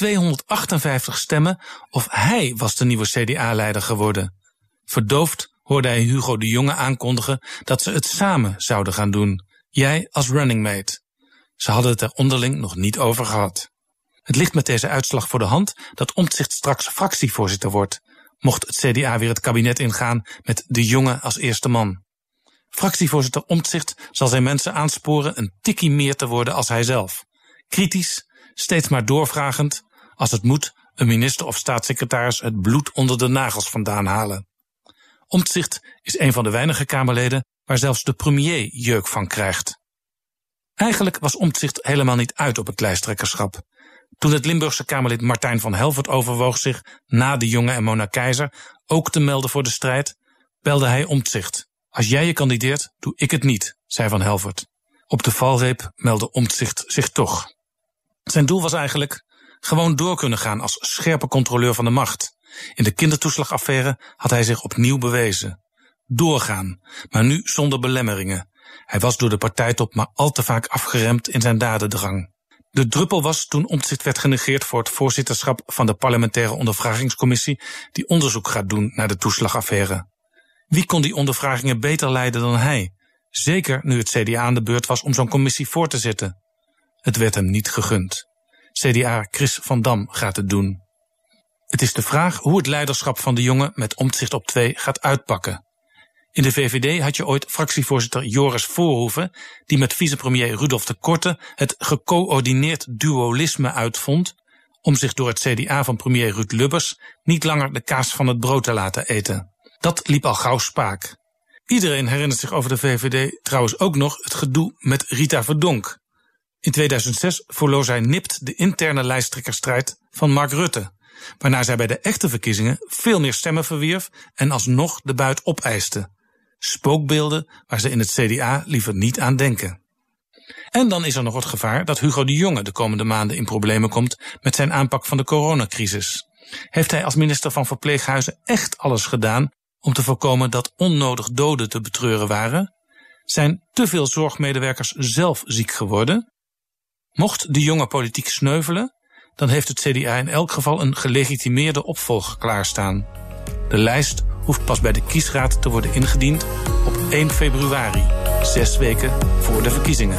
258 stemmen of hij was de nieuwe CDA-leider geworden. Verdoofd hoorde hij Hugo de Jonge aankondigen dat ze het samen zouden gaan doen. Jij als running mate. Ze hadden het er onderling nog niet over gehad. Het ligt met deze uitslag voor de hand dat Omtzigt straks fractievoorzitter wordt, mocht het CDA weer het kabinet ingaan met de Jonge als eerste man. Fractievoorzitter Omtzigt zal zijn mensen aansporen een tikkie meer te worden als hij zelf. Kritisch, steeds maar doorvragend, als het moet, een minister of staatssecretaris het bloed onder de nagels vandaan halen. Omtzigt is een van de weinige Kamerleden waar zelfs de premier jeuk van krijgt. Eigenlijk was Omtzigt helemaal niet uit op het lijsttrekkerschap. Toen het Limburgse Kamerlid Martijn van Helvert overwoog zich, na de jonge en Mona Keizer, ook te melden voor de strijd, belde hij Omtzigt. Als jij je kandideert, doe ik het niet, zei Van Helvert. Op de valreep meldde Omtzigt zich toch. Zijn doel was eigenlijk gewoon door kunnen gaan als scherpe controleur van de macht. In de kindertoeslagaffaire had hij zich opnieuw bewezen. Doorgaan, maar nu zonder belemmeringen. Hij was door de partijtop maar al te vaak afgeremd in zijn dadendrang. De druppel was toen Omtzigt werd genegeerd voor het voorzitterschap van de parlementaire ondervragingscommissie die onderzoek gaat doen naar de toeslagaffaire. Wie kon die ondervragingen beter leiden dan hij? Zeker nu het CDA aan de beurt was om zo'n commissie voor te zitten. Het werd hem niet gegund. CDA Chris van Dam gaat het doen. Het is de vraag hoe het leiderschap van de jongen met omzicht op twee gaat uitpakken. In de VVD had je ooit fractievoorzitter Joris Voorhoeven, die met vicepremier Rudolf de Korte het gecoördineerd dualisme uitvond om zich door het CDA van premier Ruud Lubbers niet langer de kaas van het brood te laten eten. Dat liep al gauw spaak. Iedereen herinnert zich over de VVD trouwens ook nog het gedoe met Rita Verdonk. In 2006 verloor zij nipt de interne lijsttrekkerstrijd van Mark Rutte, waarna zij bij de echte verkiezingen veel meer stemmen verwierf en alsnog de buit opeiste. Spookbeelden waar ze in het CDA liever niet aan denken. En dan is er nog het gevaar dat Hugo de Jonge de komende maanden in problemen komt met zijn aanpak van de coronacrisis. Heeft hij als minister van Verpleeghuizen echt alles gedaan om te voorkomen dat onnodig doden te betreuren waren? Zijn te veel zorgmedewerkers zelf ziek geworden? Mocht de jonge politiek sneuvelen, dan heeft het CDA in elk geval een gelegitimeerde opvolger klaarstaan. De lijst hoeft pas bij de kiesraad te worden ingediend op 1 februari, zes weken voor de verkiezingen.